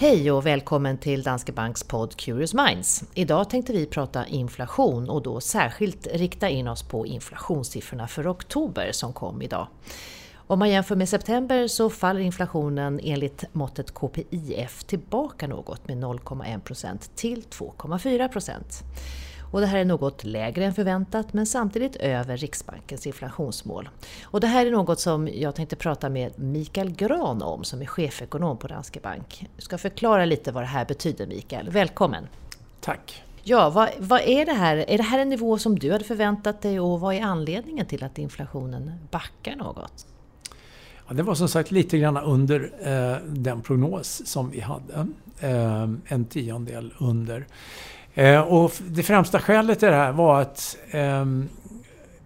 Hej och välkommen till Danske Banks podd Curious Minds. Idag tänkte vi prata inflation och då särskilt rikta in oss på inflationssiffrorna för oktober som kom idag. Om man jämför med september så faller inflationen enligt måttet KPIF tillbaka något med 0,1 procent till 2,4 procent. Och det här är något lägre än förväntat men samtidigt över Riksbankens inflationsmål. Och det här är något som jag tänkte prata med Mikael Gran om som är chefekonom på Danske Bank. Du ska förklara lite vad det här betyder Mikael. Välkommen! Tack! Ja, vad, vad, är det här? Är det här en nivå som du hade förväntat dig och vad är anledningen till att inflationen backar något? Ja, det var som sagt lite grann under eh, den prognos som vi hade. Eh, en tiondel under. Eh, och det främsta skälet till det här var att eh,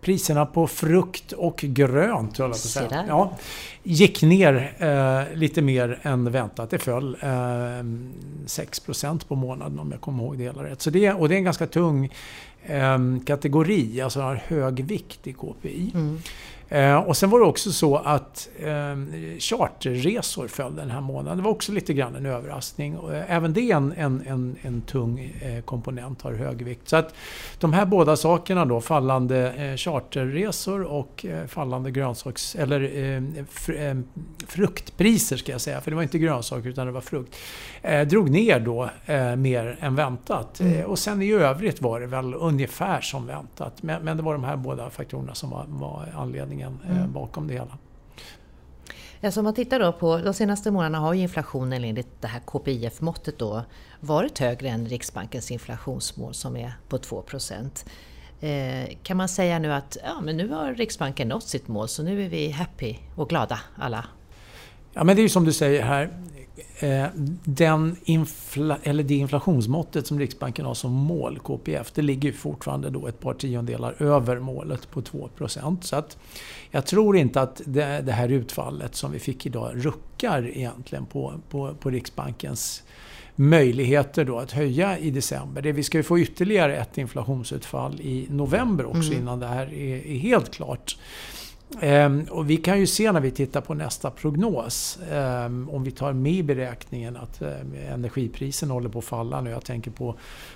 priserna på frukt och grönt, jag på säga, ja, gick ner eh, lite mer än väntat. Det föll eh, 6 på månaden om jag kommer ihåg det hela rätt. Så det, och det är en ganska tung eh, kategori, alltså har hög vikt i KPI. Mm. Eh, och sen var det också så att eh, charterresor föll den här månaden. Det var också lite grann en överraskning. Eh, även det är en, en, en, en tung eh, komponent, har hög vikt. Så att de här båda sakerna då, fallande eh, charterresor och eh, fallande grönsaks... eller fr, fruktpriser ska jag säga, för det var inte grönsaker utan det var frukt. drog ner då mer än väntat. Mm. och sen i övrigt var det väl ungefär som väntat. Men, men det var de här båda faktorerna som var, var anledningen anledningen eh, mm. bakom det hela. Alltså om man tittar då på de senaste månaderna har ju inflationen enligt det här KPIF-måttet då varit högre än Riksbankens inflationsmål som är på 2 eh, Kan man säga nu att ja, men nu har Riksbanken nått sitt mål så nu är vi happy och glada alla? Ja men det är ju som du säger här. Eh, den infla, eller det inflationsmåttet som Riksbanken har som mål, KPF, det ligger fortfarande då ett par tiondelar över målet på 2% Så att jag tror inte att det, det, här utfallet som vi fick idag ruckar egentligen på, på, på Riksbankens möjligheter då att höja i december. Det, vi ska ju få ytterligare ett inflationsutfall i november också mm. innan det här är, är helt klart. Ehm, och vi kan ju se när vi tittar på nästa prognos, ehm, om vi tar med i beräkningen att eh, energiprisen energipriserna håller på att falla nu, jag tänker på,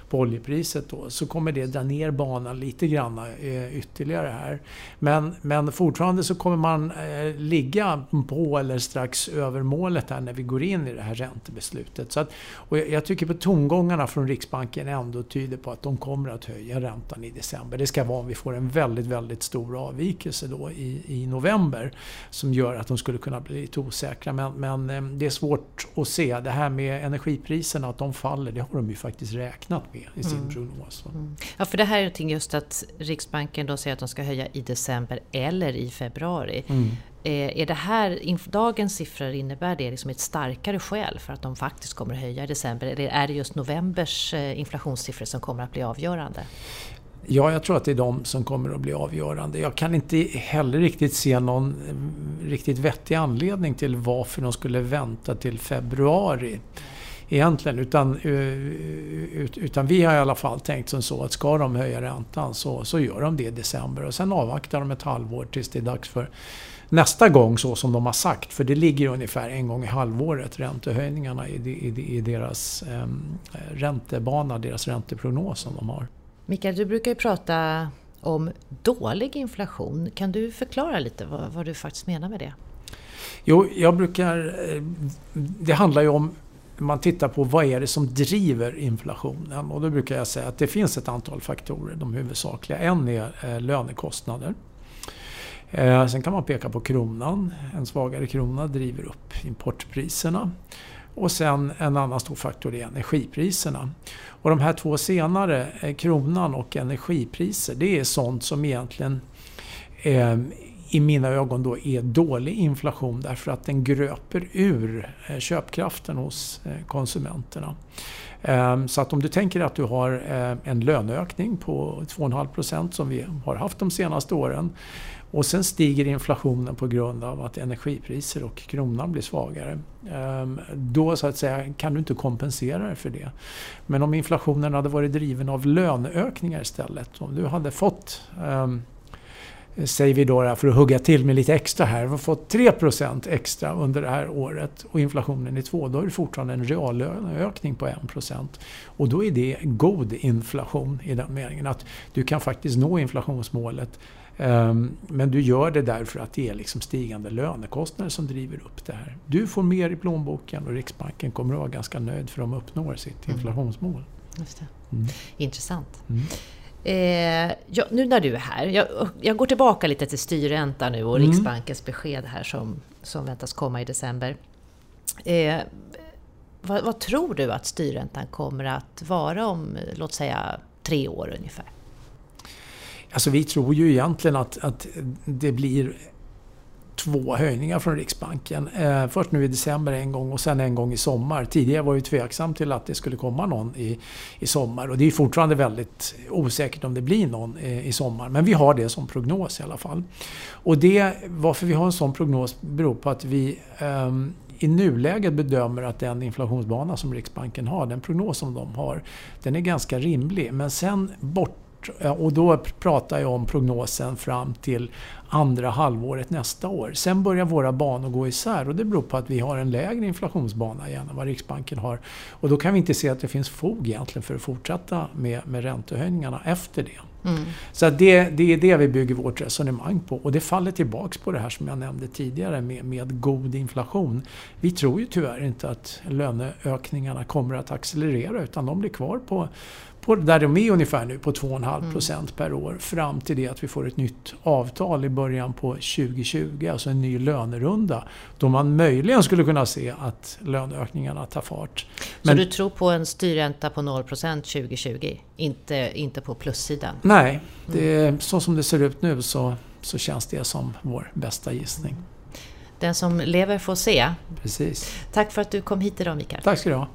på oljepriset då, så kommer det dra ner banan lite grann eh, ytterligare här. Men, men fortfarande så kommer man eh, ligga på eller strax över målet här när vi går in i det här räntebeslutet. Så att, och jag tycker på tongångarna från Riksbanken ändå tyder på att de kommer att höja räntan i december. Det ska vara om vi får en väldigt, väldigt stor avvikelse då i, i november som gör att de skulle kunna bli lite osäkra. Men, men eh, det är svårt att se. Det här med energipriserna, att de faller, det har de ju faktiskt räknat med i sin mm. prognos. Mm. Ja, för det här är någonting just att Riksbanken då säger att de ska höja i december eller i februari. Mm. Eh, är det här, dagens siffror, innebär det liksom ett starkare skäl för att de faktiskt kommer att höja i december? Eller är det just novembers eh, inflationssiffror som kommer att bli avgörande? Ja, jag tror att det är de som kommer att bli avgörande. Jag kan inte heller riktigt se någon eh, riktigt vettig anledning till varför de skulle vänta till februari. Egentligen, utan, eh, utan vi har i alla fall tänkt som så att ska de höja räntan så, så gör de det i december och sen avvaktar de ett halvår tills det är dags för nästa gång så som de har sagt. För det ligger ungefär en gång i halvåret, räntehöjningarna i, i, i deras eh, räntebana, deras ränteprognos som de har. Mikael, du brukar ju prata om dålig inflation. Kan du förklara lite vad, vad, du faktiskt menar med det? Jo, jag brukar... Eh, det handlar ju om... Man tittar på vad är det som driver inflationen och då brukar jag säga att det finns ett antal faktorer, de huvudsakliga. En är eh, lönekostnader. Eh, sen kan man peka på kronan. En svagare krona driver upp importpriserna. Och sen en annan stor faktor är energipriserna. Och de här två senare, eh, kronan och energipriser, det är sånt som egentligen eh, i mina ögon då är dålig inflation därför att den gröper ur eh, köpkraften hos eh, konsumenterna. Ehm, så att om du tänker att du har eh, en löneökning på 2,5% som vi har haft de senaste åren och sen stiger inflationen på grund av att energipriser och kronan blir svagare. Ehm, då så att säga kan du inte kompensera dig för det. Men om inflationen hade varit driven av löneökningar istället. Om du hade fått ehm, säger vi då för att hugga till med lite extra här, vi har fått 3% extra under det här året och inflationen är 2, då är det fortfarande en reallöneökning på 1% Och då är det god inflation i den meningen att du kan faktiskt nå inflationsmålet ehm, men du gör det därför att det är liksom stigande lönekostnader som driver upp det här. Du får mer i plånboken och Riksbanken kommer att vara ganska nöjd för de uppnår sitt mm. inflationsmål. Just mm. Intressant. Mm. Eh, ja, nu när du är här, jag, jag, går tillbaka lite till styrränta nu och mm. Riksbankens besked här som, som väntas komma i december. Eh, vad, vad, tror du att styrräntan kommer att vara om, låt säga, tre år ungefär? Alltså vi tror ju egentligen att, att det blir två höjningar från Riksbanken. Eh, först nu i december en gång och sen en gång i sommar. Tidigare var jag tveksam till att det skulle komma någon i, i sommar och det är fortfarande väldigt osäkert om det blir någon i, i sommar. Men vi har det som prognos i alla fall. Och det, varför vi har en sån prognos beror på att vi eh, i nuläget bedömer att den inflationsbana som Riksbanken har, den prognos som de har, den är ganska rimlig. Men sen bort och då pratar jag om prognosen fram till andra halvåret nästa år. Sen börjar våra banor gå isär och det beror på att vi har en lägre inflationsbana igen än vad Riksbanken har. Och då kan vi inte se att det finns fog egentligen för att fortsätta med, med räntehöjningarna efter det. Mm. Så det, det är det vi bygger vårt resonemang på och det faller tillbaks på det här som jag nämnde tidigare med, med god inflation. Vi tror ju tyvärr inte att löneökningarna kommer att accelerera utan de blir kvar på på, där de är ungefär nu, på 2,5 procent per år fram till det att vi får ett nytt avtal i början på 2020, alltså en ny lönerunda. Då man möjligen skulle kunna se att löneökningarna tar fart. Men, Så du tror på en styrränta på 0 procent 2020? Inte, inte på plussidan? Nej, det, så som det ser ut nu så, så känns det som vår bästa gissning. Den som lever får se. Precis. Tack för att du kom hit idag Mikael. Tack ska du ha.